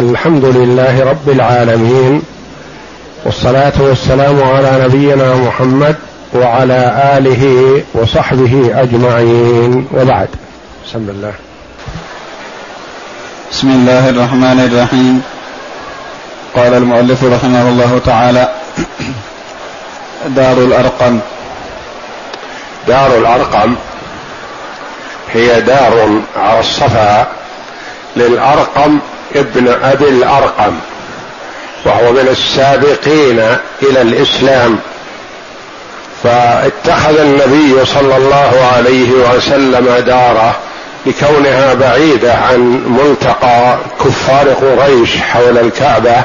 الحمد لله رب العالمين والصلاة والسلام على نبينا محمد وعلى آله وصحبه أجمعين. وبعد. بسم الله. بسم الله الرحمن الرحيم. قال المؤلف رحمه الله تعالى دار الأرقم. دار الأرقم هي دار على الصفا. للأرقم ابن أبي الأرقم وهو من السابقين إلى الإسلام. فاتخذ النبي صلى الله عليه وسلم دارة لكونها بعيدة عن ملتقى كفار قريش حول الكعبة.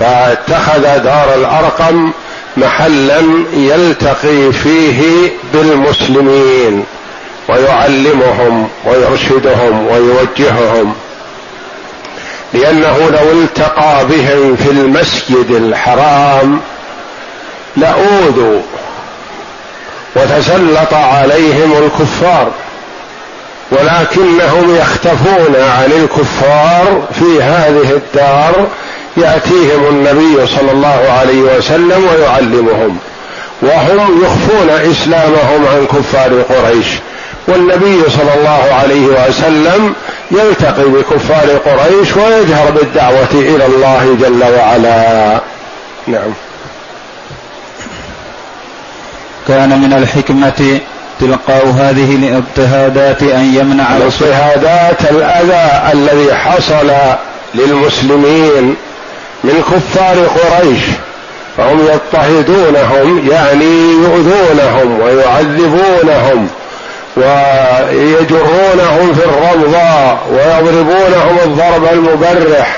فاتخذ دار الأرقم محلا يلتقي فيه بالمسلمين ويعلمهم ويرشدهم ويوجههم. لأنه لو التقى بهم في المسجد الحرام لأوذوا وتسلط عليهم الكفار ولكنهم يختفون عن الكفار في هذه الدار يأتيهم النبي صلى الله عليه وسلم ويعلمهم وهم يخفون إسلامهم عن كفار قريش. والنبي صلى الله عليه وسلم يلتقي بكفار قريش ويجهر بالدعوة إلى الله جل وعلا. نعم. كان من الحكمة تلقاء هذه الاضطهادات أن يمنع الاضطهادات الأذى الذي حصل للمسلمين من كفار قريش. فهم يضطهدونهم يعني يؤذونهم ويعذبونهم. ويجرونهم في الرمضاء ويضربونهم الضرب المبرح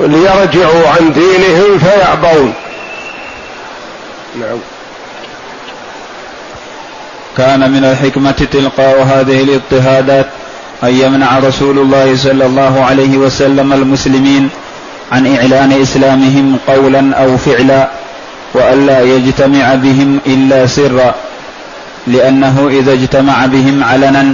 ليرجعوا عن دينهم فيأبون. نعم. كان من الحكمة تلقاء هذه الاضطهادات أن يمنع رسول الله صلى الله عليه وسلم المسلمين عن إعلان إسلامهم قولا أو فعلا وألا يجتمع بهم إلا سرا. لأنه إذا اجتمع بهم علنا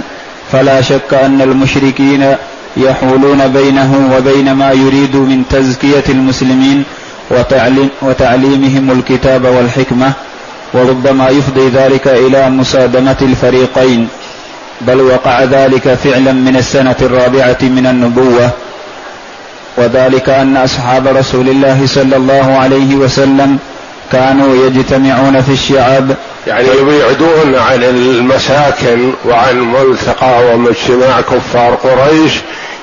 فلا شك أن المشركين يحولون بينه وبين ما يريد من تزكية المسلمين وتعليم وتعليمهم الكتاب والحكمة وربما يفضي ذلك إلى مسادمة الفريقين. بل وقع ذلك فعلا من السنة الرابعة من النبوة. وذلك أن أصحاب رسول الله صلى الله عليه وسلم كانوا يجتمعون في الشعاب يعني يبعدون عن المساكن وعن ملتقى ومجتمع كفار قريش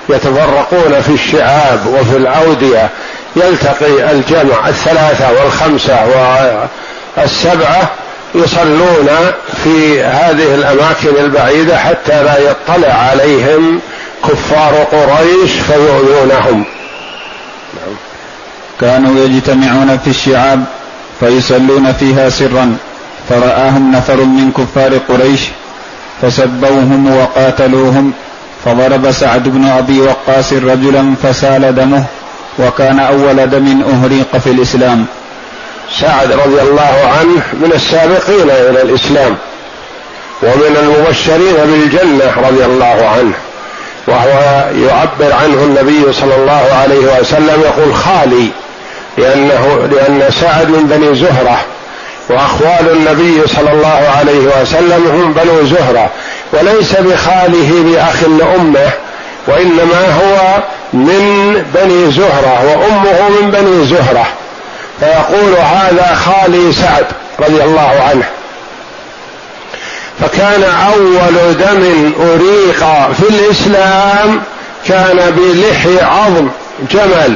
يتفرقون في الشعاب وفي الأودية. يلتقي الجمع الثلاثة والخمسة والسبعة يصلون في هذه الأماكن البعيدة حتى لا يطلع عليهم كفار قريش فيؤذونهم. كانوا يجتمعون في الشعاب فيصلون فيها سرا فرآهم نفر من كفار قريش فسبوهم وقاتلوهم فضرب سعد بن أبي وقاص رجلا فسال دمه وكان أول دم أهريق في الإسلام. سعد رضي الله عنه من السابقين إلى الإسلام ومن المبشرين بالجنة رضي الله عنه وهو يعبر عنه النبي صلى الله عليه وسلم يقول خالي لأنه لأن سعد من بني زهرة وأخوال النبي صلى الله عليه وسلم هم بنو زهرة وليس بخاله بأخ لأمه وإنما هو من بني زهرة وأمه من بني زهرة. فيقول هذا خالي سعد رضي الله عنه. فكان أول دم أريق في الإسلام كان بلحي عظم جمل.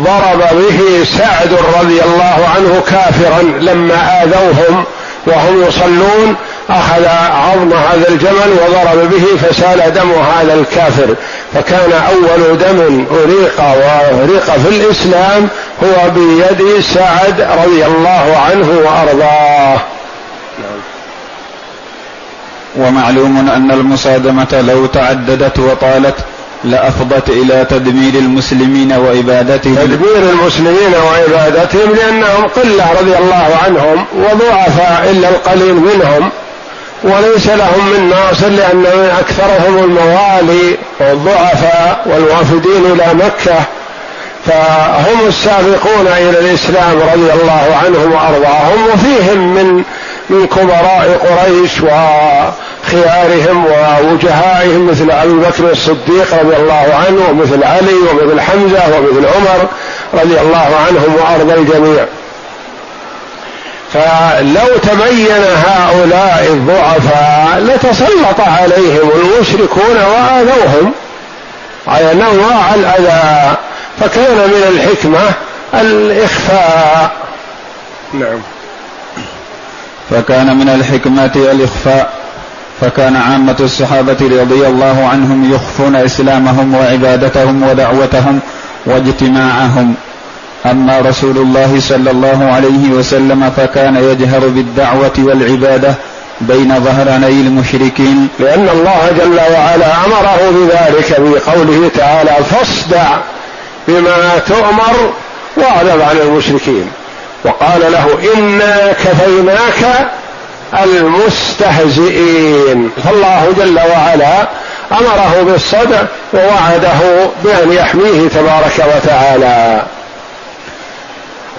ضرب به سعد رضي الله عنه كافرا لما آذوهم وهم يصلون. أخذ عظم هذا الجمل وضرب به فسال دم هذا الكافر. فكان أول دم أريق وأريق في الإسلام هو بيد سعد رضي الله عنه وأرضاه. ومعلوم أن المصادمة لو تعددت وطالت لأفضت إلى تدمير المسلمين وإبادتهم تدمير المسلمين وعبادتهم لأنهم قلة رضي الله عنهم وضعفاء إلا القليل منهم وليس لهم من ناصر لأن أكثرهم الموالي والضعفاء والوافدين إلى مكة فهم السابقون إلى الإسلام رضي الله عنهم وأرضاهم وفيهم من من كبراء قريش وخيارهم ووجهائهم مثل أبي بكر الصديق رضي الله عنه ومثل علي ومثل حمزة ومثل عمر رضي الله عنهم وارضى الجميع. فلو تبين هؤلاء الضعفاء لتسلط عليهم المشركون وآذوهم. على انواع الأذى فكان من الحكمة الإخفاء. نعم. فكان من الحكمة الإخفاء فكان عامة الصحابة رضي الله عنهم يخفون إسلامهم وعبادتهم ودعوتهم واجتماعهم. أما رسول الله صلى الله عليه وسلم فكان يجهر بالدعوة والعبادة بين ظهراني المشركين. لأن الله جل وعلا أمره بذلك في قوله تعالى فاصدع بما تؤمر وأعرض عن المشركين. وقال له إنا كفيناك المستهزئين. فالله جل وعلا أمره بالصدع ووعده بأن يحميه تبارك وتعالى.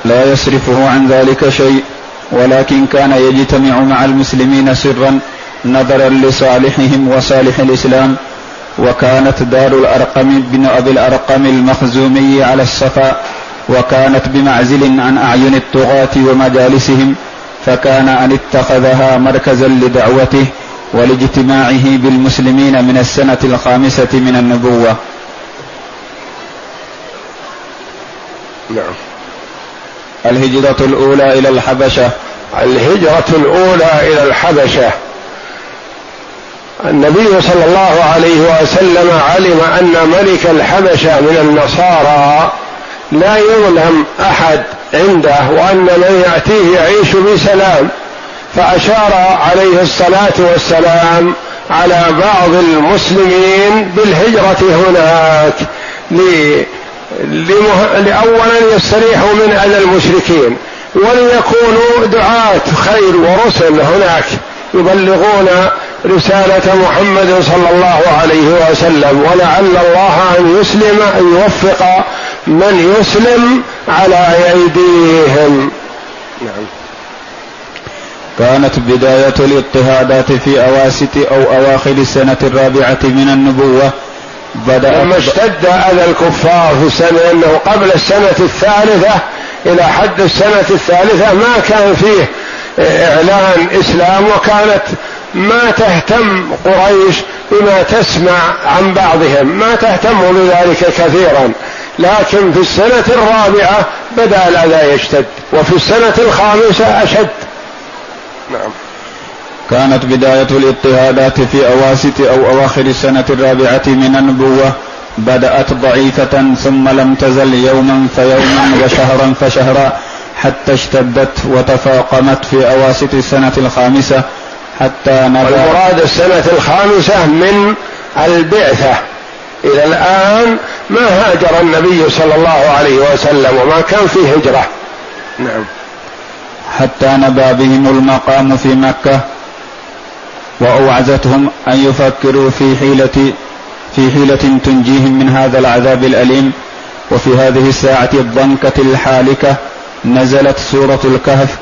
لا يصرفه عن ذلك شيء ولكن كان يجتمع مع المسلمين سرا نظرا لصالحهم وصالح الإسلام وكانت دار الأرقم بن أبي الأرقم المخزومي على الصفا وكانت بمعزل عن أعين الطغاه ومجالسهم فكان أن اتخذها مركزا لدعوته ولاجتماعه بالمسلمين من السنة الخامسة من النبوة. نعم. الهجرة الأولى إلى الحبشة. الهجرة الأولى إلى الحبشة. النبي صلى الله عليه وسلم علم أن ملك الحبشة من النصارى لا يظلم أحد عنده وأن من يأتيه يعيش بسلام فأشار عليه الصلاة والسلام على بعض المسلمين بالهجرة هناك لمه... لاولا يستريحوا من أذى المشركين وليكونوا دعاة خير ورسل هناك يبلغون رسالة محمد صلى الله عليه وسلم ولعل الله أن يسلم أن يوفق من يسلم على أيديهم. نعم. كانت بداية الاضطهادات في أواسط أو أواخر السنة الرابعة من النبوة. بدأ لما اشتد أذى الكفار في السنة أنه قبل السنة الثالثة إلى حد السنة الثالثة ما كان فيه إعلان إسلام وكانت ما تهتم قريش بما تسمع عن بعضهم ما تهتم بذلك كثيرا. لكن في السنة الرابعة بدأ الأذى يشتد وفي السنة الخامسة أشد. نعم. كانت بداية الاضطهادات في أواسط أو أواخر السنة الرابعة من النبوة بدأت ضعيفة ثم لم تزل يوما فيوما وشهرا فشهرا حتى اشتدت وتفاقمت في أواسط السنة الخامسة حتى نبأ المراد السنة الخامسة من البعثة. إلى الآن ما هاجر النبي صلى الله عليه وسلم وما كان في هجرة. نعم. حتى نبى بهم المقام في مكة وأوعزتهم أن يفكروا في حيلة في حيلة تنجيهم من هذا العذاب الأليم. وفي هذه الساعة الضنكة الحالكة نزلت سورة الكهف.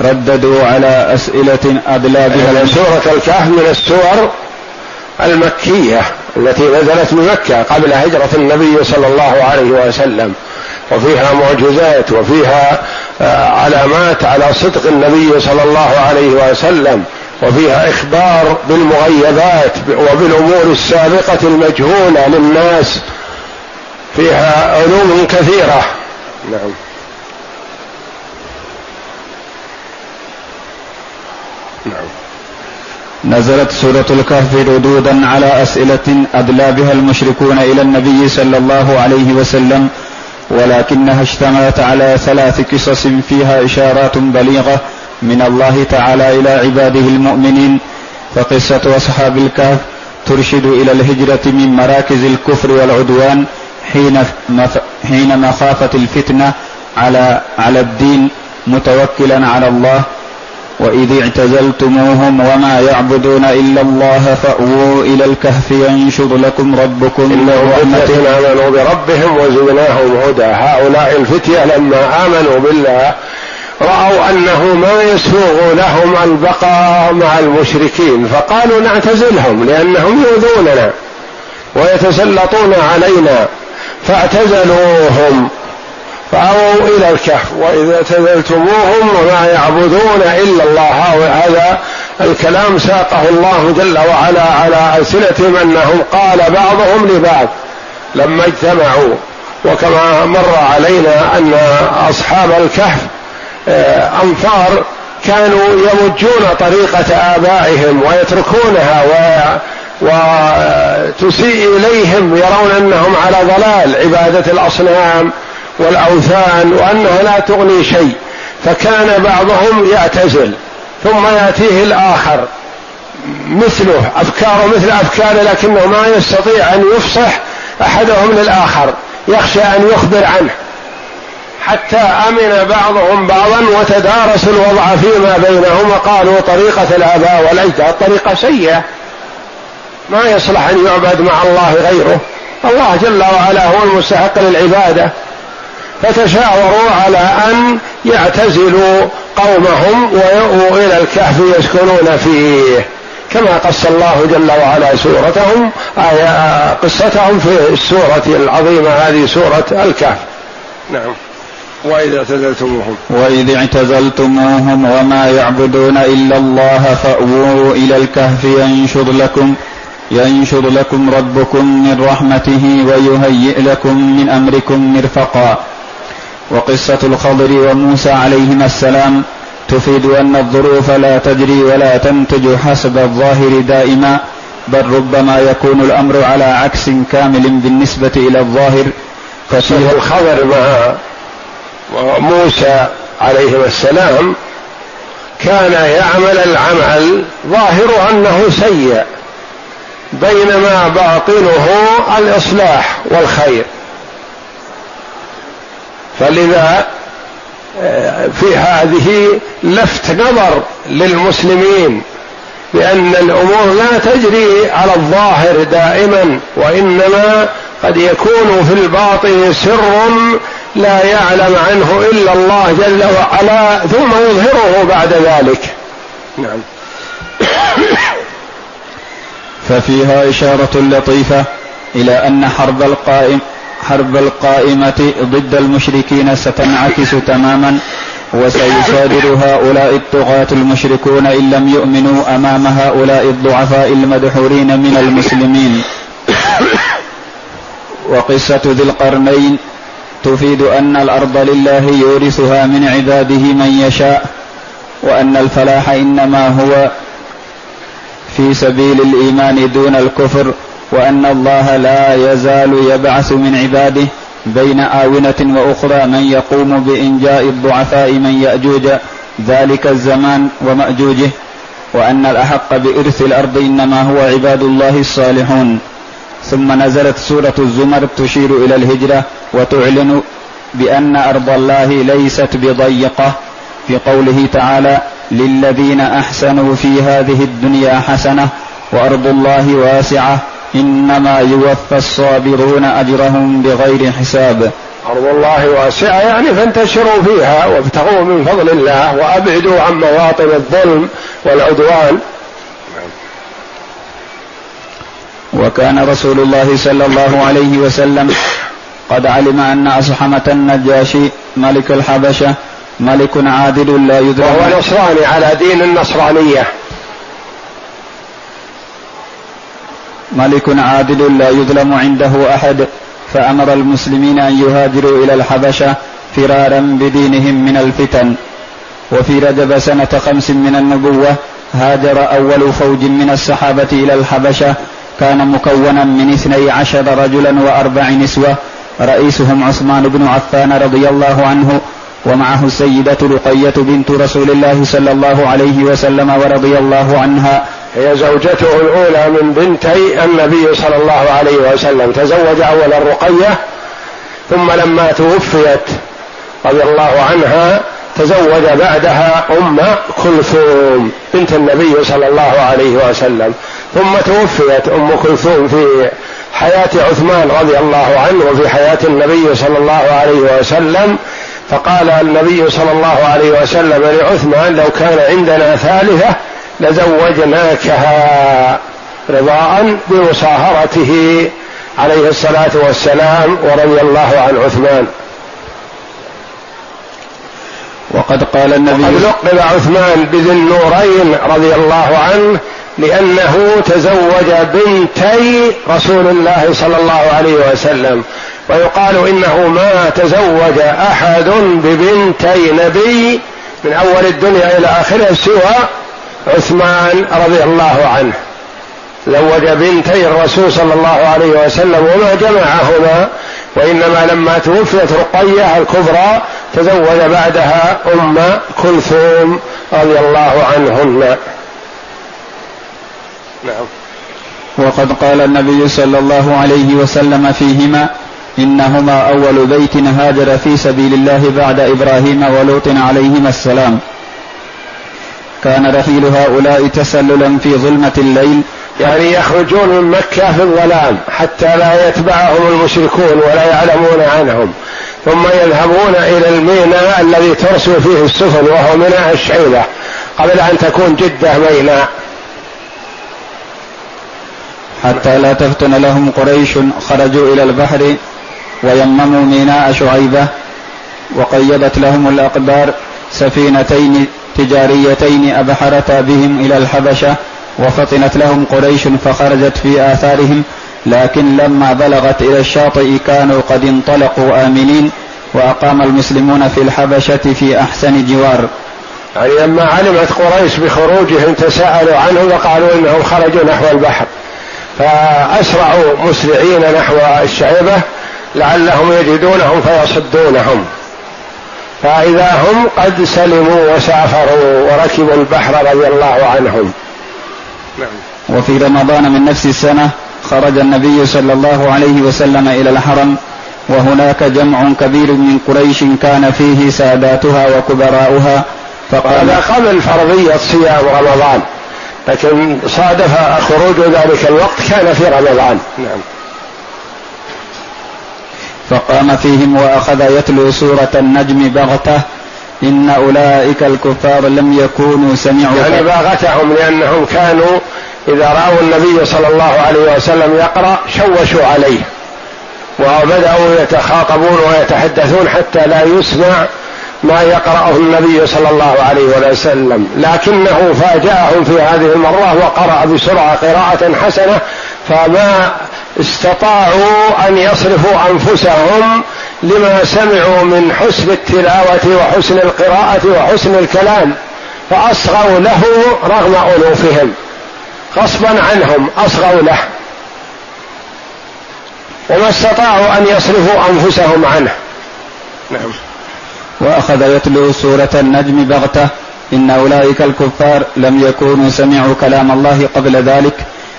رددوا على أسئلة أدلى بها يعني سورة الكهف من السور المكية التي نزلت بمكة قبل هجرة النبي صلى الله عليه وسلم. وفيها معجزات وفيها آه، علامات على صدق النبي صلى الله عليه وسلم. وفيها إخبار بالمغيبات وبالأمور السابقة المجهولة للناس. فيها علوم كثيرة. نعم. نعم. نزلت سورة الكهف ردودا على أسئلة أدلى بها المشركون إلى النبي صلى الله عليه وسلم ولكنها اشتملت على ثلاث قصص فيها إشارات بليغة من الله تعالى إلى عباده المؤمنين. فقصة أصحاب الكهف ترشد إلى الهجرة من مراكز الكفر والعدوان حين مخافة الفتنة على على الدين متوكلا على الله. وإذ اعتزلتموهم وما يعبدون إلا الله فأووا إلى الكهف ينشر لكم ربكم إنهم فتية آمنوا بربهم وزدناهم هدى. هؤلاء الفتية لما آمنوا بالله رأوا أنه ما يسوغ لهم البقاء مع المشركين فقالوا نعتزلهم لأنهم يؤذوننا ويتسلطون علينا فاعتزلوهم. فأووا إلى الكهف وإذا اعتزلتموهم وما يعبدون إلا الله. هذا الكلام ساقه الله جل وعلا على ألسنتهم أنهم قال بعضهم لبعض لما اجتمعوا. وكما مر علينا أن أصحاب الكهف آه، أنفار كانوا يمجون طريقة آبائهم ويتركونها و وتسيء إليهم يرون أنهم على ضلال. عبادة الأصنام والأوثان وانها لا تغني شيء فكان بعضهم يعتزل ثم يأتيه الآخر مثله أفكاره مثل أفكاره لكنه ما يستطيع أن يفصح أحدهم للآخر يخشى أن يخبر عنه. حتى أمن بعضهم بعضا وتدارسوا الوضع فيما بينهم وقالوا طريقة الآباء والاجداد طريقه سيئة. ما يصلح أن يعبد مع الله غيره. الله جل وعلا هو المستحق للعبادة. فتشاوروا على أن يعتزلوا قومهم ويؤووا إلى الكهف يسكنون فيه. كما قص الله جل وعلا سورتهم آية قصتهم في السورة العظيمة هذه سورة الكهف. نعم. وإذا اعتزلتموهم. وإذ اعتزلتموهم وما يعبدون إلا الله فأووا إلى الكهف ينشر لكم ينشر لكم ربكم من رحمته ويهيئ لكم من أمركم مرفقا. وقصة الخضر وموسى عليهما السلام تفيد أن الظروف لا تجري ولا تنتج حسب الظاهر دائما بل ربما يكون الأمر على عكس كامل بالنسبة إلى الظاهر. ففيه الخضر مع موسى عليهما السلام كان يعمل العمل ظاهر أنه سيء بينما باطنه الإصلاح والخير. فلذا آه، في هذه لفت نظر للمسلمين بأن الأمور لا تجري على الظاهر دائما وإنما قد يكون في الباطن سر لا يعلم عنه إلا الله جل وعلا ثم يظهره بعد ذلك. نعم. ففيها إشارة لطيفة إلى أن حرب القائم حرب القائمة ضد المشركين ستنعكس تماما وسيصادر هؤلاء الطغاة المشركون إن لم يؤمنوا أمام هؤلاء الضعفاء المدحورين من المسلمين. وقصة ذي القرنين تفيد أن الأرض لله يورثها من عباده من يشاء وأن الفلاح إنما هو في سبيل الإيمان دون الكفر وأن الله لا يزال يبعث من عباده بين آونة وأخرى من يقوم بإنجاء الضعفاء من يأجوج ذلك الزمان ومأجوجه وأن الأحق بإرث الأرض إنما هو عباد الله الصالحون. ثم نزلت سورة الزمر تشير إلى الهجرة وتعلن بأن أرض الله ليست بضيقة في قوله تعالى للذين أحسنوا في هذه الدنيا حسنة وأرض الله واسعة إنما يوفى الصابرون أجرهم بغير حساب. أرض الله واسعة يعني فانتشروا فيها وابتغوا من فضل الله وأبعدوا عن مواطن الظلم والعدوان. وكان رسول الله صلى الله عليه وسلم قد علم أن اصحمه النجاشي ملك الحبشة ملك عادل لا يدرك وهو نصراني على دين النصرانية. ملك عادل لا يظلم عنده أحد فأمر المسلمين أن يهاجروا إلى الحبشة فرارا بدينهم من الفتن. وفي رجب سنة خمس من النبوة هاجر أول فوج من الصحابة إلى الحبشة كان مكونا من اثني عشر رجلا وأربع نسوة رئيسهم عثمان بن عفان رضي الله عنه ومعه السيدة رقية بنت رسول الله صلى الله عليه وسلم ورضي الله عنها. هي زوجته الأولى من بنتي النبي صلى الله عليه وسلم. تزوج أولا رقية ثم لما توفيت رضي الله عنها تزوج بعدها أم كلثوم بنت النبي صلى الله عليه وسلم. ثم توفيت أم كلثوم في حياة عثمان رضي الله عنه وفي حياة النبي صلى الله عليه وسلم. فقال النبي صلى الله عليه وسلم لعثمان لو كان عندنا ثالثة لزوجناكها رضاء بمصاهرته عليه الصلاة والسلام ورضي الله عن عثمان. وقد قال النبي وقد لقب عثمان بذي النورين رضي الله عنه لأنه تزوج بنتي رسول الله صلى الله عليه وسلم. ويقال إنه ما تزوج أحد ببنتي نبي من أول الدنيا إلى آخرها سوى عثمان رضي الله عنه. زوج بنتي الرسول صلى الله عليه وسلم وما جمعهما وإنما لما توفيت رقية الكبرى تزوج بعدها أم كلثوم رضي الله عنهن. نعم. وقد قال النبي صلى الله عليه وسلم فيهما إنهما أول بيت هاجر في سبيل الله بعد إبراهيم ولوط عليهما السلام. كان رحيل هؤلاء تسللا في ظلمة الليل. يعني يخرجون من مكة في الظلام حتى لا يتبعهم المشركون ولا يعلمون عنهم. ثم يذهبون إلى الميناء الذي ترسو فيه السفن وهو ميناء الشعيبة قبل أن تكون جدة ميناء. حتى لا تفتن لهم قريش خرجوا إلى البحر ويمموا ميناء شعيبة وقيدت لهم الأقدار سفينتين تجاريتين أبحرتا بهم إلى الحبشة وفطنت لهم قريش فخرجت في آثارهم لكن لما بلغت إلى الشاطئ كانوا قد انطلقوا آمنين وأقام المسلمون في الحبشة في أحسن جوار. يعني لما علمت قريش بخروجهم تساءلوا عنه وقالوا إنهم خرجوا نحو البحر فأسرعوا مسرعين نحو الشعبة لعلهم يجدونهم فيصدونهم. فإذا هم قد سلموا وسافروا وركبوا البحر رضي الله عنهم. نعم. وفي رمضان من نفس السنة خرج النبي صلى الله عليه وسلم إلى الحرم وهناك جمع كبير من قريش كان فيه ساداتها وكبراؤها فقال هذا قبل فرضية صيام رمضان لكن صادف خروج ذلك الوقت كان في رمضان. نعم. فقام فيهم وأخذ يتلو سورة النجم بغتة إن أولئك الكفار لم يكونوا سمعوا يعني باغتهم لأنهم كانوا إذا رأوا النبي صلى الله عليه وسلم يقرأ شوشوا عليه وبدأوا يتخاطبون ويتحدثون حتى لا يسمع ما يقرأه النبي صلى الله عليه وسلم. لكنه فاجأهم في هذه المرة وقرأ بسرعة قراءة حسنة فما استطاعوا أن يصرفوا أنفسهم لما سمعوا من حسن التلاوة وحسن القراءة وحسن الكلام فأصغوا له رغم ألوفهم. غصبا عنهم أصغوا له. وما استطاعوا أن يصرفوا أنفسهم عنه. نعم. وأخذ يتلو سورة النجم بغتة إن أولئك الكفار لم يكونوا سمعوا كلام الله قبل ذلك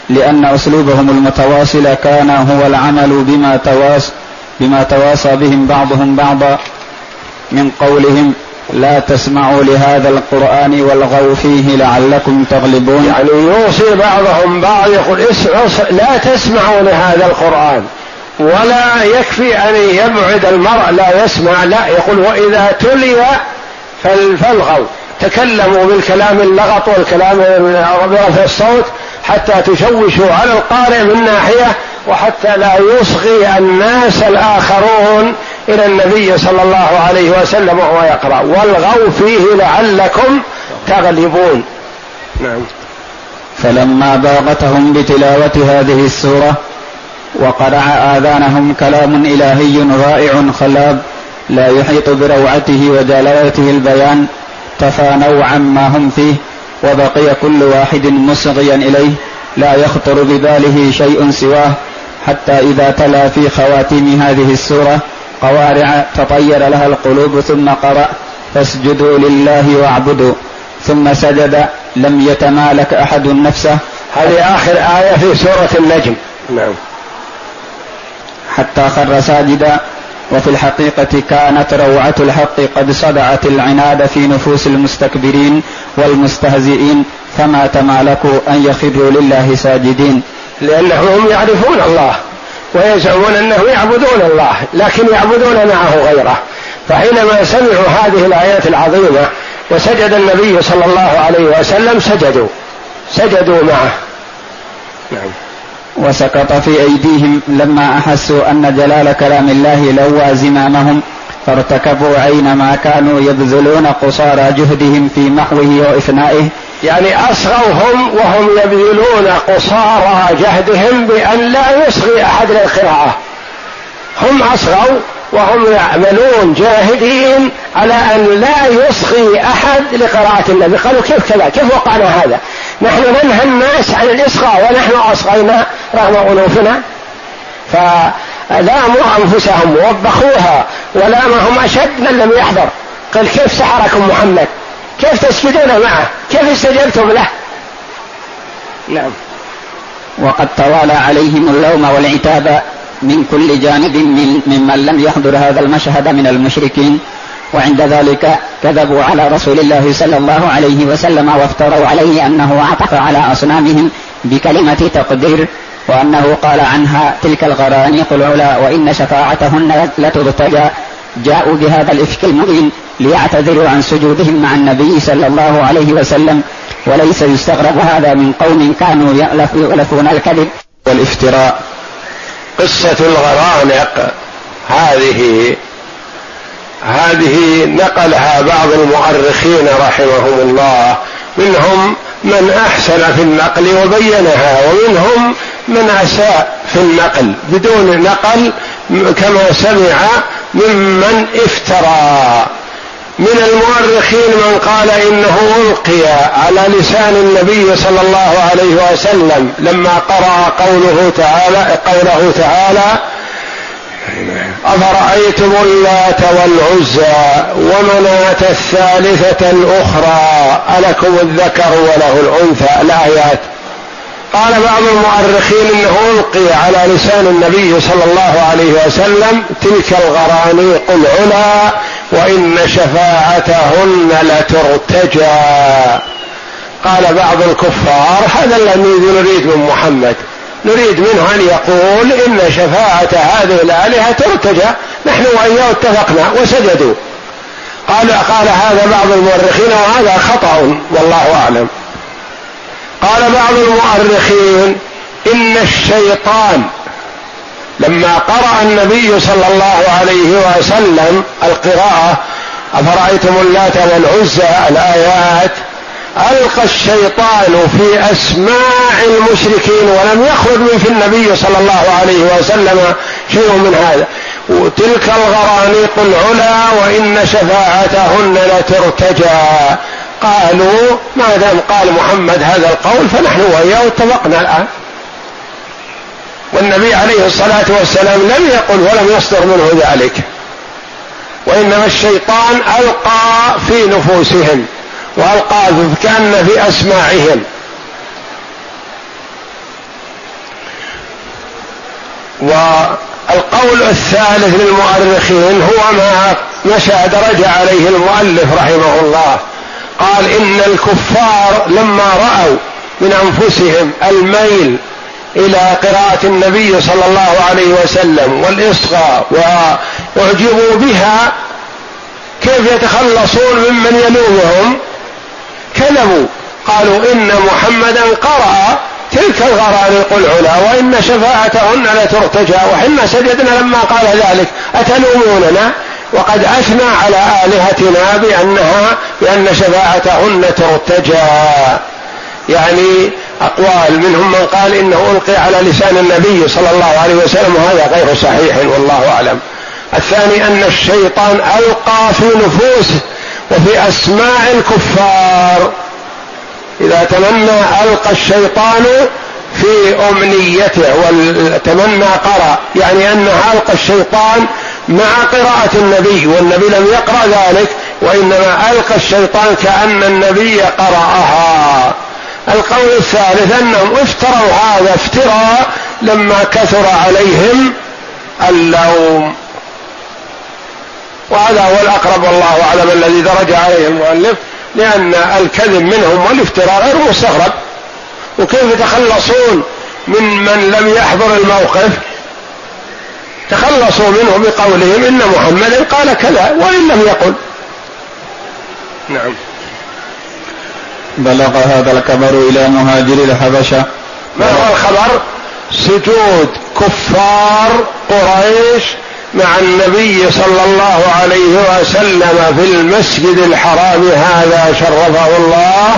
لأن أسلوبهم المتواصل كان هو العمل بما تواص بما تواصى بهم بعضهم بعضا من قولهم لا تسمعوا لهذا القرآن والغوا فيه لعلكم تغلبون. يعني يوصي بعضهم بعض يقول لا تسمعوا لهذا القرآن ولا يكفي أن يبعد المرء لا يسمع لا. يقول وإذا تلي فالغوا. تكلموا بالكلام اللغط والكلام برفع الصوت حتى تشوشوا على القارئ من ناحية وحتى لا يصغي الناس الآخرون إلى النبي صلى الله عليه وسلم وهو يقرأ. والغوا فيه لعلكم تغلبون. نعم. فلما باغتهم بتلاوة هذه السورة وقرع آذانهم كلام إلهي رائع خلاب لا يحيط بروعته وجلالته البيان تفانوا عما هم فيه وبقي كل واحد مصغيا إليه لا يخطر بباله شيء سواه حتى إذا تلا في خواتيم هذه السورة قوارع تطير لها القلوب ثم قرأ فاسجدوا لله واعبدوا ثم سجد لم يتمالك أحد نفسه. هذه آخر آية في سورة النجم. نعم. حتى خر ساجدا وفي الحقيقة كانت روعة الحق قد صدعت العناد في نفوس المستكبرين والمستهزئين فما تمالكوا أن يخروا لله ساجدين. لأنهم يعرفون الله ويزعمون أنه يعبدون الله لكن يعبدون معه غيره. فحينما سمعوا هذه الآيات العظيمة وسجد النبي صلى الله عليه وسلم سجدوا. سجدوا معه. نعم. وسقط في أيديهم لما أحسوا أن جلال كلام الله لوى زمامهم فارتكبوا عينما كانوا يبذلون قصارى جهدهم في محوه وإفنائه يعني أصغوا هم وهم يبذلون قصارى جهدهم بأن لا يصغي أحد للقراءة. هم أصغوا وهم يعملون جاهدين على أن لا يصغي أحد لقراءة النبي. قالوا كيف كذا؟ كيف وقعنا هذا؟ نحن ننهى الناس عن الإصغاء ونحن أصغينا رغم أنوفنا. فلاموا أنفسهم ووبخوها ولامهم أشد من لم يحضر. قال كيف سحركم محمد؟ كيف تسجدون معه؟ كيف استجبتم له؟ نعم. وقد توالى عليهم اللوم والعتاب من كل جانب من ممن لم يحضر هذا المشهد من المشركين. وعند ذلك كذبوا على رسول الله صلى الله عليه وسلم وافتروا عليه أنه عطف على أصنامهم بكلمة تقدير وأنه قال عنها تلك الغرانيق العلا وإن شفاعتهن لترتجى جاءوا بهذا الإفك المبين ليعتذروا عن سجودهم مع النبي صلى الله عليه وسلم وليس يستغرب هذا من قوم كانوا يألفون الكذب. والافتراء قصة الغرانق. هذه هذه نقلها بعض المؤرخين رحمهم الله. منهم من أحسن في النقل وبينها ومنهم من اساء في النقل بدون نقل كما سمع ممن افترى. من المؤرخين من قال إنه ألقي على لسان النبي صلى الله عليه وسلم لما قرأ قوله تعالى قوله تعالى أفرأيتم اللات والعزى ومناة الثالثة الأخرى ألكم الذكر وله الأنثى؟ الآيات قال بعض المؤرخين إنه ألقي على لسان النبي صلى الله عليه وسلم تلك الغرانيق العلا وإن شفاعتهن لترتجى. قال بعض الكفار هذا الذي نريد من محمد. نريد منه أن يقول إن شفاعة هذه الآلهة ترتجى. نحن وإياه اتفقنا وسجدوا. قال قال هذا بعض المؤرخين وهذا خطأ والله أعلم. قال بعض المؤرخين إن الشيطان لما قرأ النبي صلى الله عليه وسلم القراءة أفرأيتم اللات والعزى الآيات؟ ألقى الشيطان في أسماع المشركين ولم يخرج من في النبي صلى الله عليه وسلم شيء من هذا. تلك الغرانيق العلا وإن شفاعتهن لترتجى. قالوا ما دام قال محمد هذا القول فنحن وإياه اتفقنا الآن. والنبي عليه الصلاة والسلام لم يقل ولم يصدر منه ذلك. وإنما الشيطان ألقى في نفوسهم وألقى كأن في أسماعهم. والقول الثالث للمؤرخين هو ما مشى درج عليه المؤلف رحمه الله. قال إن الكفار لما رأوا من أنفسهم الميل إلى قراءة النبي صلى الله عليه وسلم والإصغاء وأعجبوا بها كيف يتخلصون ممن يلومهم؟ كذبوا. قالوا إن محمدا قرأ تلك الغرانيق العلا وإن شفاعتهن لترتجى وحنا سجدنا لما قال ذلك أتلوموننا؟ وقد أثنى على آلهتنا بأنها بأن شفاعتهن ترتجى. يعني أقوال منهم من قال إنه ألقي على لسان النبي صلى الله عليه وسلم وهذا غير صحيح والله أعلم. الثاني أن الشيطان ألقى في نفوس وفي أسماع الكفار. إذا تمنى ألقى الشيطان في أمنيته والتمنى قرأ يعني أنه ألقى الشيطان مع قراءة النبي والنبي لم يقرأ ذلك وإنما ألقى الشيطان كأن النبي قرأها. القول الثالث أنهم افتروا هذا افتراء لما كثر عليهم اللوم. وهذا هو الأقرب والله أعلم الذي درج عليه المؤلف لأن الكذب منهم والافتراء غير مستغرب. وكيف يتخلصون من من لم يحضر الموقف؟ تخلصوا منه بقولهم إن محمدا قال كذا وإن لم يقل. نعم. بلغ هذا الخبر إلى مهاجر الحبشة. ما هو الخبر؟ سجود كفار قريش مع النبي صلى الله عليه وسلم في المسجد الحرام هذا شرفه الله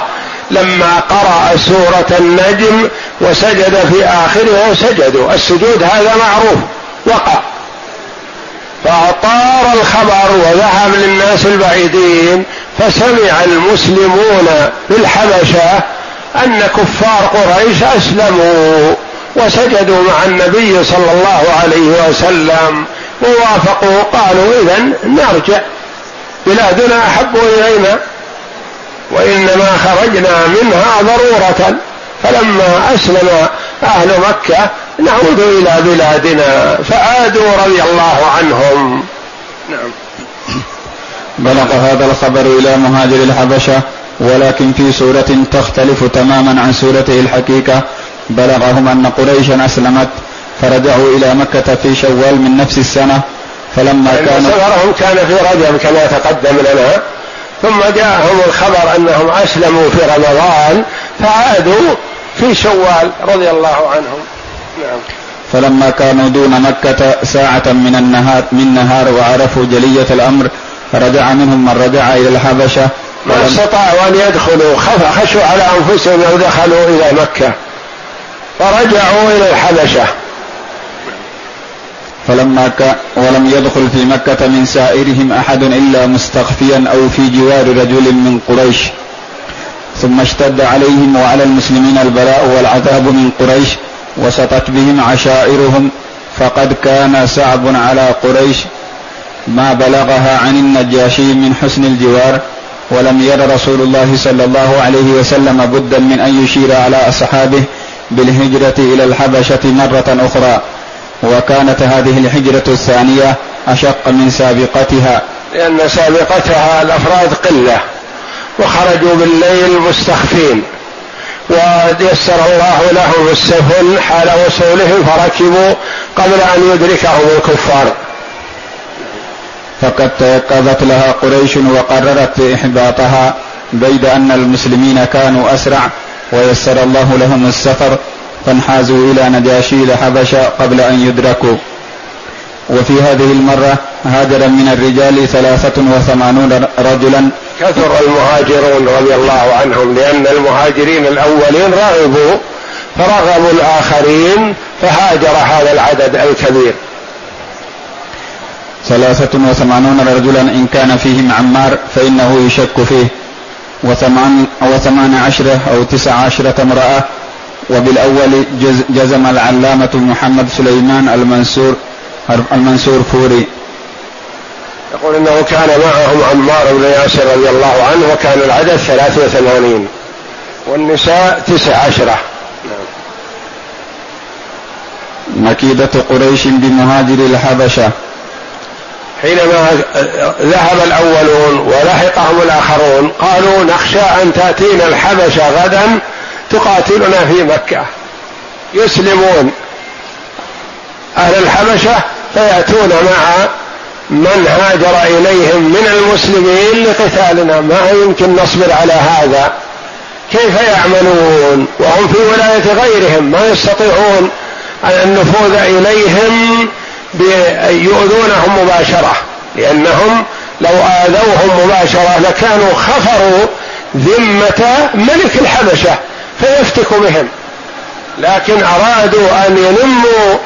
لما قرأ سورة النجم وسجد في آخرها سجدوا. السجود هذا معروف وقع. فأطار الخبر وذهب للناس البعيدين فسمع المسلمون بالحبشة أن كفار قريش أسلموا وسجدوا مع النبي صلى الله عليه وسلم. ووافقوا قالوا إذا نرجع. بلادنا أحب إلينا وإنما خرجنا منها ضرورة. فلما أسلم أهل مكة نعود إلى بلادنا فعادوا رضي الله عنهم. نعم. بلغ هذا الخبر إلى مهاجر الحبشة ولكن في سورة تختلف تماما عن سورته الحقيقة. بلغهم أن قريشا أسلمت فرجعوا إلى مكة في شوال من نفس السنة. فلما كان سفرهم كان في رجب كما تقدم لنا. ثم جاءهم الخبر أنهم أسلموا في رمضان فعادوا في شوال رضي الله عنهم. نعم فلما كانوا دون مكة ساعة من النهار من نهار وعرفوا جلية الأمر رجع منهم من رجع إلى الحبشة. ما استطاعوا أن يدخلوا خشوا على أنفسهم لو دخلوا إلى مكة. فرجعوا إلى الحبشة. فلما ك... ولم يدخل في مكة من سائرهم أحد إلا مستخفيا أو في جوار رجل من قريش. ثم اشتد عليهم وعلى المسلمين البلاء والعذاب من قريش. وسطت بهم عشائرهم فقد كان صعب على قريش ما بلغها عن النجاشي من حسن الجوار ولم ير رسول الله صلى الله عليه وسلم بدا من أن يشير على أصحابه بالهجرة إلى الحبشة مرة أخرى. وكانت هذه الهجرة الثانية أشق من سابقتها. لأن سابقتها الأفراد قلة وخرجوا بالليل مستخفين. ويسر الله لهم السفن حال وصولهم فركبوا قبل أن يدركهم الكفار. فقد تيقظت لها قريش وقررت إحباطها بيد أن المسلمين كانوا أسرع ويسر الله لهم السفر فانحازوا إلى نجاشي الحبشة قبل أن يدركوا. وفي هذه المرة هاجر من الرجال ثلاثة وثمانون رجلا. كثر المهاجرون رضي الله عنهم لأن المهاجرين الأولين رغبوا فرغبوا الآخرين فهاجر هذا العدد الكبير. ثلاثة وثمانون رجلا إن كان فيهم عمار فإنه يشك فيه. وثمان أو ثمان عشرة أو تسع عشرة امرأة. وبالأول جزم العلامة محمد سليمان المنصور المنصور فوري. يقول إنه كان معهم عمار بن ياسر رضي الله عنه وكان العدد ثلاثة وثمانين والنساء تسع عشرة نعم. مكيدة قريش بمهاجر الحبشة. حينما ذهب الأولون ولحقهم الآخرون قالوا نخشى أن تأتينا الحبشة غدا تقاتلنا في مكة. يسلمون. أهل الحبشة فيأتون مع من هاجر إليهم من المسلمين لقتالنا. ما يمكن نصبر على هذا؟ كيف يعملون؟ وهم في ولاية غيرهم. ما يستطيعون النفوذ إليهم يؤذونهم مباشرة لأنهم لو آذوهم مباشرة لكانوا خفروا ذمة ملك الحبشة فيفتك بهم. لكن أرادوا أن ينموا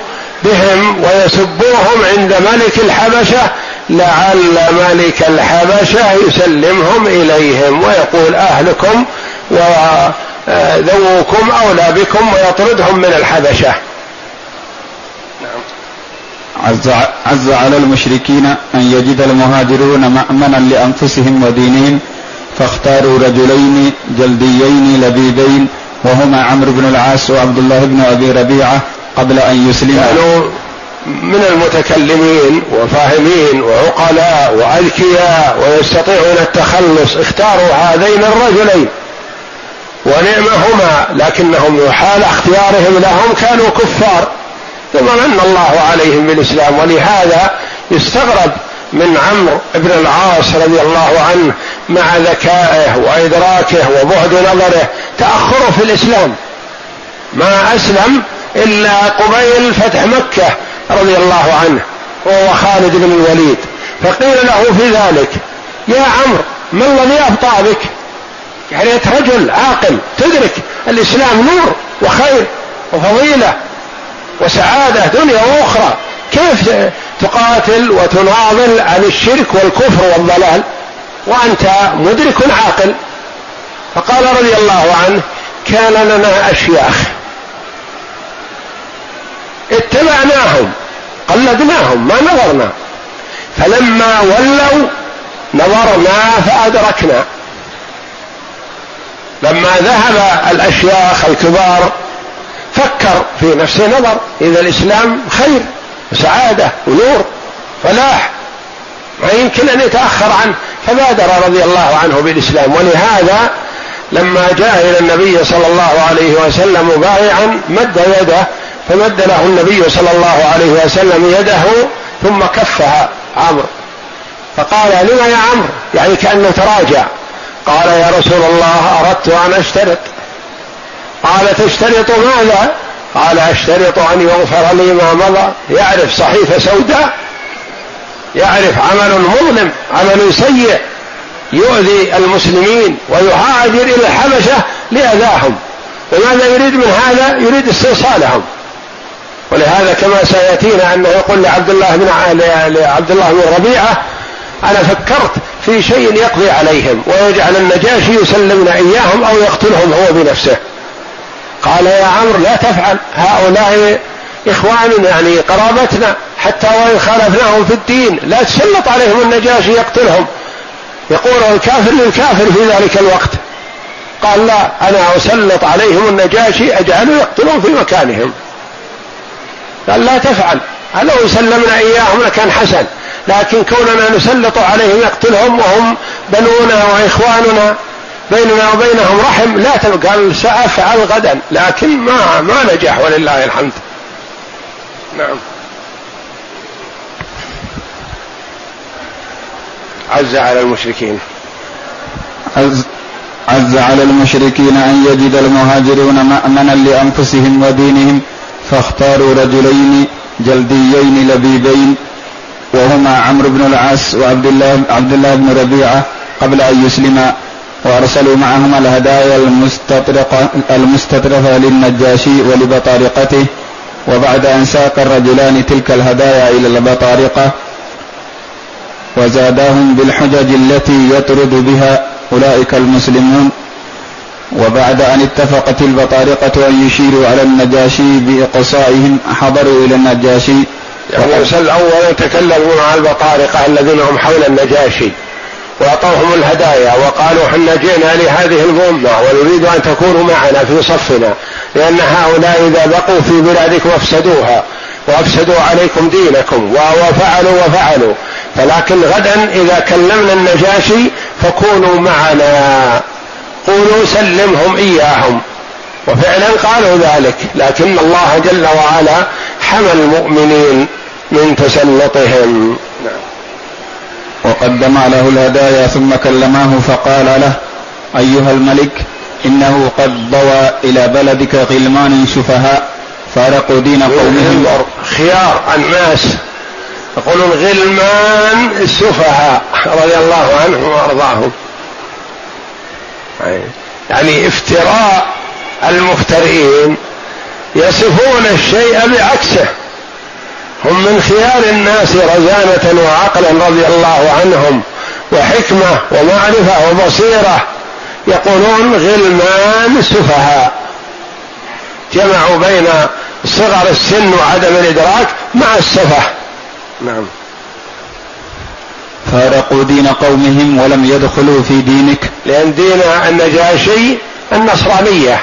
بهم ويسبوهم عند ملك الحبشة لعل ملك الحبشة يسلمهم إليهم ويقول أهلكم وذووكم أولى بكم ويطردهم من الحبشة. عز, عز على المشركين أن يجد المهاجرون مأمنا لأنفسهم ودينهم فاختاروا رجلين جلديين لبيبين وهما عمرو بن العاص وعبد الله بن أبي ربيعة قبل أن يسلما كانوا من المتكلمين وفاهمين وعقلاء وأذكياء ويستطيعون التخلص. اختاروا هذين الرجلين ونعمهما لكنهم حال اختيارهم لهم كانوا كفار. ثم من الله عليهم بالإسلام ولهذا يستغرب من عمرو بن العاص رضي الله عنه مع ذكائه وإدراكه وبعد نظره تأخره في الإسلام. ما أسلم إلا قبيل فتح مكة رضي الله عنه وهو خالد بن الوليد. فقيل له في ذلك يا عمرو ما الذي ابطا بك؟ يعني أنت رجل عاقل تدرك الإسلام نور وخير وفضيلة وسعادة دنيا وأخرى. كيف تقاتل وتناضل عن الشرك والكفر والضلال وأنت مدرك عاقل؟ فقال رضي الله عنه كان لنا أشياخ قلدناهم ما نظرنا. فلما ولوا نظرنا فأدركنا. لما ذهب الأشياخ الكبار فكر في نفسه نظر إذا الإسلام خير وسعادة ونور فلاح. ما يمكن أن يتأخر عنه. فبادر رضي الله عنه بالإسلام. ولهذا لما جاء إلى النبي صلى الله عليه وسلم مبايعا مد يده فمد له النبي صلى الله عليه وسلم يده ثم كفها عمرو. فقال لما يا عمرو؟ يعني كأنه تراجع. قال يا رسول الله أردت أن أشترط. قال تشترط ماذا؟ قال أشترط أن يغفر لي ما مضى. يعرف صحيفة سوداء. يعرف عمل مظلم عمل سيء. يؤذي المسلمين ويهاجر إلى الحبشة لأذاهم. وماذا يريد من هذا؟ يريد استئصالهم. ولهذا كما سيأتينا انه يقول لعبد الله بن لعبد الله بن ربيعة أنا فكرت في شيء يقضي عليهم ويجعل النجاشي يسلمنا إياهم أو يقتلهم هو بنفسه. قال يا عمرو لا تفعل هؤلاء اخواننا يعني قرابتنا حتى وإن خالفناهم في الدين لا تسلط عليهم النجاشي يقتلهم. يقول الكافر للكافر في ذلك الوقت. قال لا أنا أسلط عليهم النجاشي أجعله يقتلهم في مكانهم. قال لا تفعل. لو سلمنا إياهم لكان حسن. لكن كوننا نسلط عليهم يقتلهم وهم بنونا وإخواننا بيننا وبينهم رحم لا قال سأفعل غدا. لكن ما ما نجح ولله الحمد. نعم. عز على المشركين. عز, عز على المشركين أن يجد المهاجرون مأمنا لأنفسهم ودينهم فاختاروا رجلين جلديين لبيبين وهما عمرو بن العاص وعبد الله عبد الله بن ربيعة قبل أن يسلما وأرسلوا معهما الهدايا المستطرقه المستطرفه للنجاشي ولبطارقته وبعد أن ساق الرجلان تلك الهدايا إلى البطارقة وزاداهم بالحجج التي يطرد بها أولئك المسلمون. وبعد أن اتفقت البطارقة أن يشيروا على النجاشي بإقصائهم حضروا إلى النجاشي. يعني الأول تكلموا مع البطارقة الذين هم حول النجاشي وأعطوهم الهدايا وقالوا حنا جئنا لهذه الأمة ونريد أن تكونوا معنا في صفنا لأن هؤلاء إذا بقوا في بلادكم أفسدوها وأفسدوا عليكم دينكم وفعلوا وفعلوا. فلكن غدا إذا كلمنا النجاشي فكونوا معنا. قولوا سلمهم إياهم. وفعلا قالوا ذلك لكن الله جل وعلا حمى المؤمنين من تسلطهم. نعم. وقدم له الهدايا ثم كلماه فقال له أيها الملك إنه قد ضوى إلى بلدك غلمان سفهاء فارقوا دين قومهم. خيار الناس. يقولون غلمان السفهاء رضي الله عنهم وأرضاهم. يعني افتراء المفترين يصفون الشيء بعكسه. هم من خيار الناس رزانة وعقلا رضي الله عنهم وحكمة ومعرفة وبصيرة. يقولون غلمان سفهاء جمعوا بين صغر السن وعدم الإدراك مع السفه. نعم. فارقوا دين قومهم ولم يدخلوا في دينك. لأن دين النجاشي النصرانية.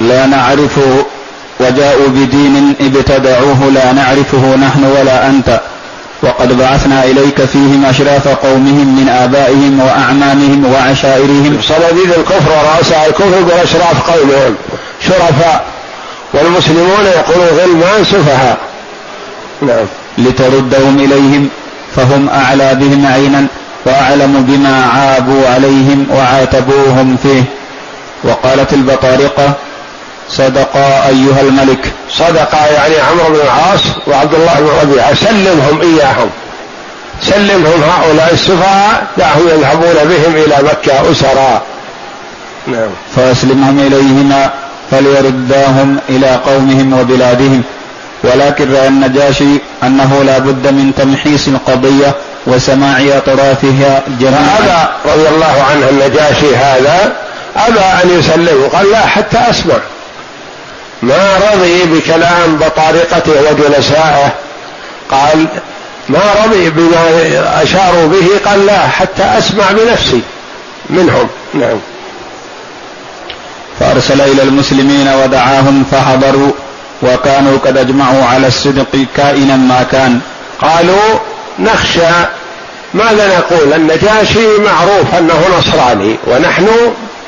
لا نعرف وجاءوا بدين ابتدعوه لا نعرفه نحن ولا أنت. وقد بعثنا إليك فيهم أشراف قومهم من آبائهم وأعمامهم وعشائرهم. صناديد الكفر ورؤساء الكفر يقول أشراف قومهم شرفاء. والمسلمون يقولون غلمان سفهاء. نعم. لتردهم إليهم فهم أعلى بهم عينا وأعلم بما عابوا عليهم وعاتبوهم فيه. وقالت البطارقة صدقا أيها الملك. صدقا يعني عمرو بن العاص وعبد الله بن ربيعة. سلمهم إياهم. سلمهم هؤلاء السفهاء دعهم يذهبون بهم إلى مكة أسرا. نعم. فأسلمهم إليهما فليرداهم إلى قومهم وبلادهم. ولكن رأى النجاشي أنه لا بد من تمحيص القضية وسماع أطرافها جميعا. أبى رضي الله عنه النجاشي هذا أبى أن يسلمه قال لا حتى أسمع ما رضي بكلام بطارقته وجلسائه. قال ما رضي بما أشاروا به قال لا حتى أسمع بنفسي منهم. نعم. فأرسل إلى المسلمين ودعاهم فحضروا. وكانوا قد أجمعوا على الصدق كائنا ما كان. قالوا نخشى ماذا نقول؟ النجاشي معروف أنه نصراني ونحن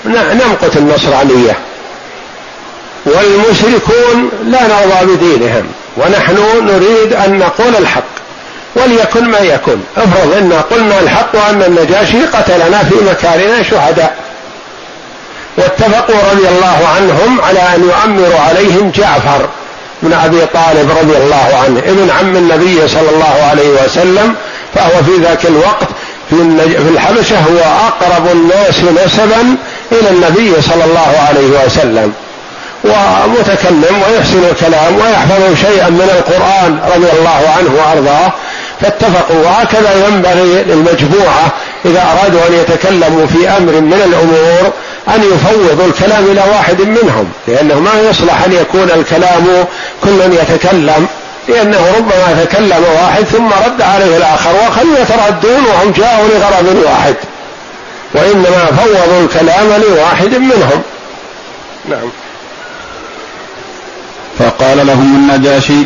نمقت النصرانية. والمشركون لا نرضى بدينهم ونحن نريد أن نقول الحق. وليكن ما يكن. افرض إن قلنا الحق وأن النجاشي قتلنا في مكاننا شهداء. واتفقوا رضي الله عنهم على أن يؤمروا عليهم جعفر بن أبي طالب رضي الله عنه ابن عم النبي صلى الله عليه وسلم فهو في ذاك الوقت في الحبشة هو أقرب الناس نسبا إلى النبي صلى الله عليه وسلم. ومتكلم ويحسن الكلام ويحفظ شيئا من القرآن رضي الله عنه وأرضاه فاتفقوا وهكذا ينبغي للمجموعة إذا أرادوا أن يتكلموا في أمر من الأمور أن يفوضوا الكلام إلى واحد منهم لأنه ما يصلح أن يكون الكلام كل يتكلم لأنه ربما تكلم واحد ثم رد عليه الآخر وخل يتردون وهم جاءوا لغرض واحد. وإنما فوضوا الكلام لواحد منهم. نعم. فقال لهم النجاشي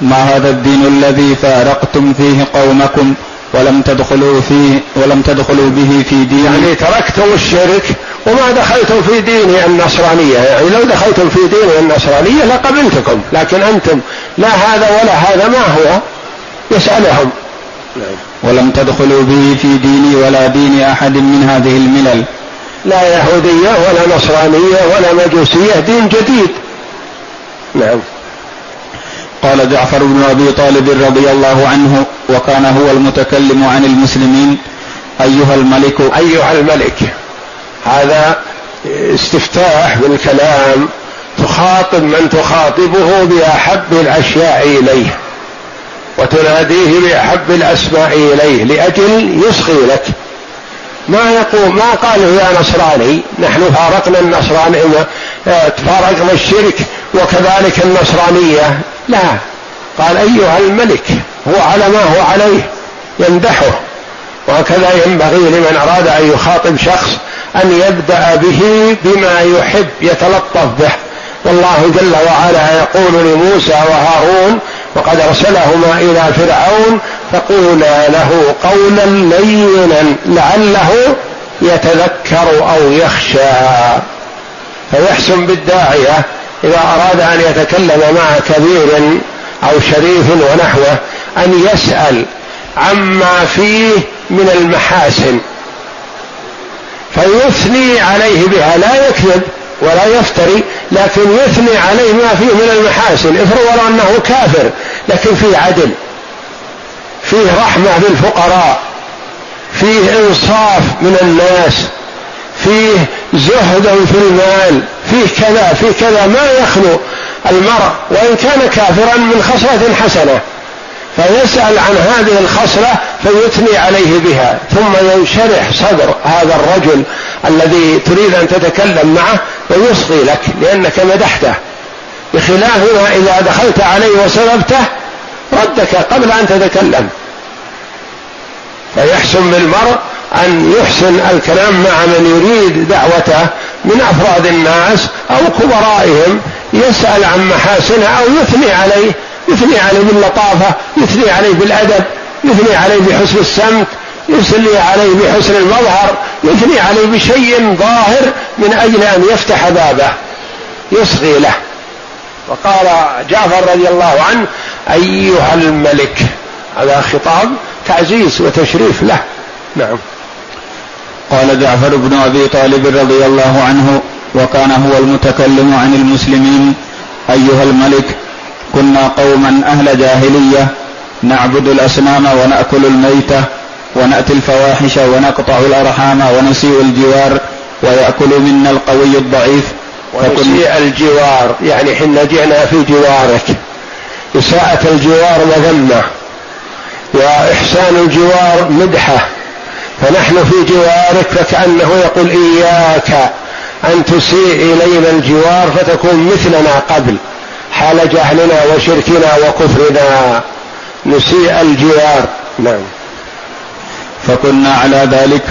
ما هذا الدين الذي فارقتم فيه قومكم ولم تدخلوا فيه ولم تدخلوا به في دين يعني تركتم الشرك وما دخلتم في دين النصرانية يعني لو دخلتم في دين النصرانية لقبلتكم لكن أنتم لا هذا ولا هذا ما هو؟ يسألهم. ولم تدخلوا به في ديني ولا دين أحد من هذه الملل. لا يهودية ولا نصرانية ولا مجوسية دين جديد. نعم. قال جعفر بن أبي طالب رضي الله عنه وكان هو المتكلم عن المسلمين أيها الملك أيها الملك. هذا استفتاح بالكلام تخاطب من تخاطبه بأحب الأشياء إليه وتناديه بأحب الأسماء إليه لأجل يصغي لك. ما يقول ما قالوا يا نصراني نحن فارقنا النصرانية فارقنا الشرك وكذلك النصرانية. لا قال أيها الملك هو على ما هو عليه يمدحه. وهكذا ينبغي لمن أراد أن يخاطب شخص أن يبدأ به بما يحب يتلطف به. والله جل وعلا يقول لموسى وهارون وقد أرسلهما إلى فرعون فقولا له قولا لينا لعله يتذكر أو يخشى. فيحسن بالداعية إذا أراد أن يتكلم مع كبير أو شريف ونحوه أن يسأل عما فيه من المحاسن. فيثني عليه بها. لا يكذب ولا يفتري لكن يثني عليه ما فيه من المحاسن. افرض أنه كافر لكن فيه عدل فيه رحمة بالفقراء فيه إنصاف من الناس فيه زهد في المال فيه كذا فيه كذا. ما يخلو المرء وإن كان كافرا من خصلة حسنة. فيسأل عن هذه الخصلة فيثني عليه بها ثم ينشرح صدر هذا الرجل الذي تريد أن تتكلم معه ويصغي لك لأنك مدحته. بخلاف ما إذا دخلت عليه وسببته ردك قبل أن تتكلم. فيحسن بالمرء أن يحسن الكلام مع من يريد دعوته من أفراد الناس أو كبرائهم يسأل عن محاسنها أو يثني عليه. يثني عليه باللطافة يثني عليه بالأدب يثني عليه بحسن السمت يثني عليه بحسن المظهر يثني عليه بشيء ظاهر من أجل أن يفتح بابه يصغي له. وقال جعفر رضي الله عنه أيها الملك هذا خطاب تعزيز وتشريف له. نعم. قال جعفر بن أبي طالب رضي الله عنه وكان هو المتكلم عن المسلمين أيها الملك كنا قوما أهل جاهلية نعبد الأصنام ونأكل الميته ونأتي الفواحش ونقطع الأرحام ونسيء الجوار ويأكل منا القوي الضعيف. ونسيء الجوار يعني حين جئنا في جوارك. إساءة الجوار مذمة وإحسان الجوار مدحة. فنحن في جوارك فكأنه يقول إياك أن تسيء إلينا الجوار فتكون مثلنا قبل. حال جهلنا وشركنا وكفرنا. نسيء الجوار. نعم. فكنا على ذلك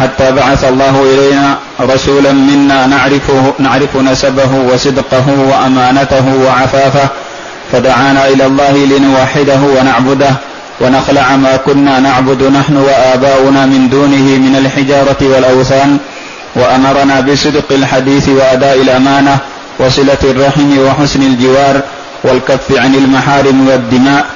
حتى بعث الله إلينا رسولا منا نعرفه نعرف نسبه وصدقه وأمانته وعفافه. فدعانا إلى الله لنوحده ونعبده ونخلع ما كنا نعبد نحن وآباؤنا من دونه من الحجارة والأوثان. وأمرنا بصدق الحديث وأداء الأمانة وصلة الرحم وحسن الجوار والكف عن المحارم والدماء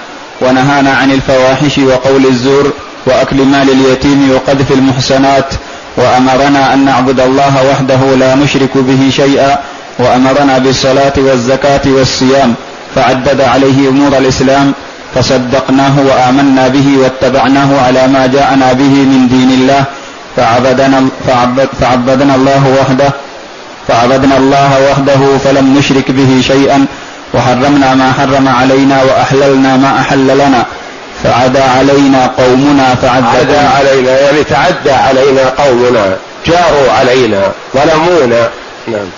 ونهانا عن الفواحش وقول الزور وأكل مال اليتيم وقذف المحسنات وأمرنا أن نعبد الله وحده لا نشرك به شيئا وأمرنا بالصلاة والزكاة والصيام فعدد عليه أمور الإسلام فصدقناه وآمنا به واتبعناه على ما جاءنا به من دين الله فعبدنا, فعبد فعبدنا الله وحده فعبدنا الله وحده فلم نشرك به شيئا وحرمنا ما حرم علينا وأحللنا ما أحل لنا فعدا علينا قومنا فعدا علينا يعني تعدى علينا قومنا جاروا علينا ظلمونا. نعم.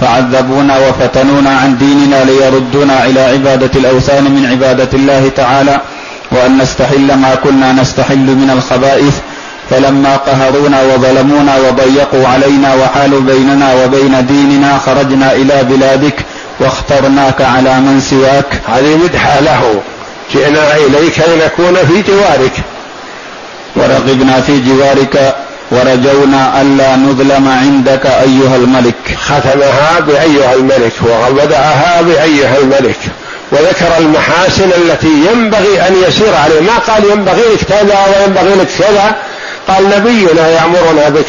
فعذبونا وفتنونا عن ديننا ليردونا إلى عبادة الأوثان من عبادة الله تعالى وأن نستحل ما كنا نستحل من الخبائث فلما قهرونا وظلمونا وضيقوا علينا وحالوا بيننا وبين ديننا خرجنا إلى بلادك واخترناك على من سواك. هذه مدحه له. جئنا إليك لنكون في جوارك. ورغبنا في جوارك ورجونا ألا نظلم عندك أيها الملك. ختمها بأيها الملك وبدأها بأيها الملك. وذكر المحاسن التي ينبغي أن يسير عليه ما قال ينبغي لك كذا وينبغي لك كذا؟ قال نبينا يأمرنا بكذا